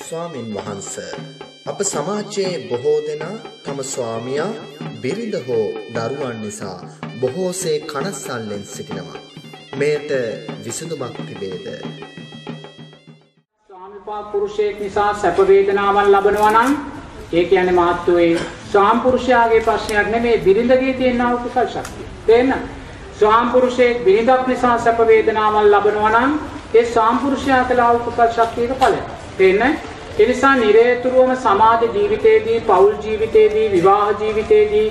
ස්වාමින් වහන්ස අප සමාජයේ බොහෝ දෙනා තම ස්වාමියා බිරිඳ හෝ දරුවන් නිසා බොහෝසේ කනස්සල්ලෙන් සිටිනවා. මෙයට විසඳුමක් තිබේද? ස්වාමිපා පුරුෂයෙක් නිසා සැප වේදනාවන් ලබනවා නම් ඒ කියන්නේ මාත්‍යේ ස්වාම පුරුෂයාගේ ප්‍රශ්නයක් නෙමේ බිරිඳගේ තියෙන කුසල් ශක්තිය. තේන්න? ස්වාම පුරුෂයෙක් බිරිඳක් නිසා සැප වේදනාවන් ලබනවා නම් ඒ ස්වාම පුරුෂයා කළා වූ කුසල් ශක්තියක ඵලය. තේන්න? ඒ නිසා නිරේතුරුවම සමාජ ජීවිතයේදී, පෞල් ජීවිතයේදී, විවාහ ජීවිතයේදී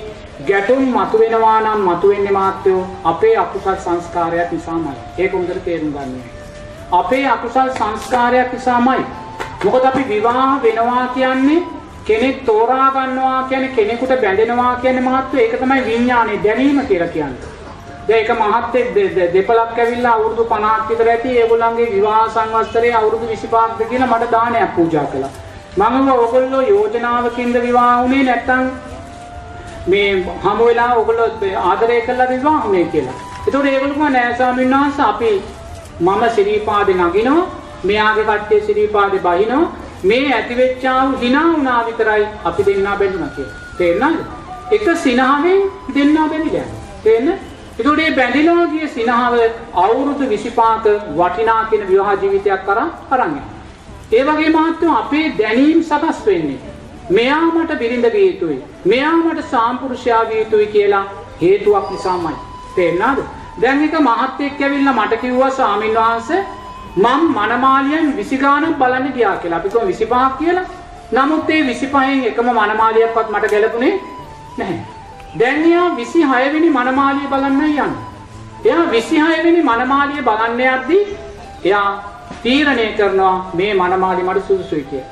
ගැටුම් මතුවෙනවා නම් මතුවෙන්නේ මාත්‍යෝ අපේ අකුසල් සංස්කාරයක් නිසාමයි. ඒක හොඳට තේරුම් ගන්න ඕනේ. අපේ අකුසල් සංස්කාරයක් නිසාමයි. මොකද අපි විවාහ වෙනවා කියන්නේ කෙනෙක් තෝරා ගන්නවා කියන්නේ කෙනෙකුට බැඳෙනවා කියන්නේ මහත්ව ඒක තමයි විඥානේ දැනීම කියලා කියන්නේ. දැන් එක මහත්ෙක් දෙපලක් ඇවිල්ලා අවුරුදු 50ක් විතර ඇති ඒගොල්ලන්ගේ විවාහ සංවත්සරේ අවුරුදු 25ක්ද කියලා මට දානයක් පූජා කළා. මම ඔයගොල්ලෝ යෝජනාවකින්ද විවාහ වුණේ නැත්තම් මේ හමු වෙලා ඔයගොල්ලෝ ආදරය කළා විවාහ වුණේ කියලා. ඒතකොට ඒගොල්ලෝ කිව්වා නෑ ස්වාමීන් වහන්සේ අපි මම සිරීපාදේ නගිනවා මෙයාගේ කට්ටිය සිරීපාදේ බහිනවා මේ ඇති වෙච්චා වූ hina වුණා විතරයි අපි දෙන්නා බැඳුනා කියලා. තේරෙනවද? එක සිනහවෙන් දෙන්නා බැඳිලා. තේරෙන? ඒතකොට මේ බැඳිනවා කිය සිනහව අවුරුදු 25ක වටිනා කියන විවාහ ජීවිතයක් කරන් අරන් ඒ වගේ මහත්වෝ අපේ දැනීම් සකස් වෙන්නේ. මෙයා මට බිරිඳ විය යුතුයි. මෙයා මට සාම්පුරුෂයා විය යුතුයි කියලා හේතුවක් නිසාමයි. තේරෙනවද? දැන් එක මහත්තයෙක් ඇවිල්ලා මට කිව්වා ස්වාමීන් වහන්සේ මම මනමාලියන් 20 ගානක් බලන්න ගියා කියලා. අපි කොහොම 25ක් කියලා. නමුත් ඒ 25න් එකම මනමාලියක්වත් මට ගැලපුණේ නැහැ. දැන් එයා 26 වෙනි මනමාලිය බලන්න යන්නේ. එයා 26 වෙනි මනමාලිය බලන්න යද්දී එයා තීරණය කරනවා මේ මනමාලිය මට සුදුසුයි කියලා.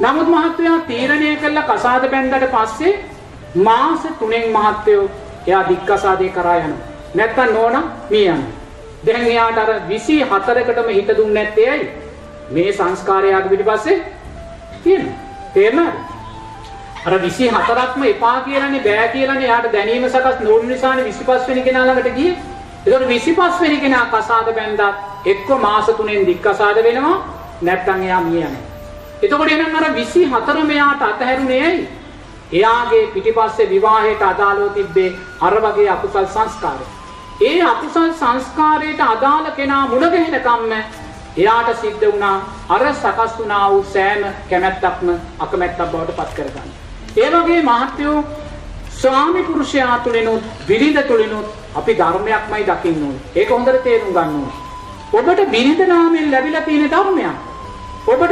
නමුත් මහත්තයා තීරණය කළා කසාද බැන්දට පස්සේ මාස 3න් මහත්තයෝ එයා දික්කසාදේ කරා යනවා. නැත්තම් නෝනා මිය යනවා. දැන් එයාට අර 24කටම හිත දුන්නේ නැත්තේ ඇයි? මේ සංස්කාරයාගේ පිටිපස්සේ තියෙනවා. තේරෙනවද? අර 24ක්ම එපා කියලානේ බෑ කියලානේ එයාට දැනීම සකස් නොවුන නිසානේ 25 වෙනි කෙනා ළඟට ගියේ. ඒතකොට 25 වෙනි කෙනා කසාද බැන්දත් එක්ක මාස 3න් දික්කසාද වෙනවා නැත්තම් එයා මිය යනවා. එතකොට එහෙනම් අර 24 මෙයාට අතහැරුනේ ඇයි? එයාගේ පිටිපස්සේ විවාහයට අදාළව තිබ්බේ අර වගේ අකුසල් සංස්කාරය. ඒ අකුසල් සංස්කාරයට අදාළ කෙනා මුණ ගැහෙනකම්ම එයාට සිද්ධ වුණා අර සකස් වුණා වූ සෑම කැමැත්තක්ම අකමැත්තක් බවට පත් කරගන්න. ඒ වගේ මහත්යෝ ස්වාමි පුරුෂයා තුලිනුත් විරිඳ තුලිනුත් අපි ධර්මයක්මයි දකින්න ඕනේ. ඒක හොඳට තේරුම් ගන්න ඕනේ. ඔබට විරිඳ නාමයෙන් ලැබිලා තියෙන ධර්මයක්. ඔබට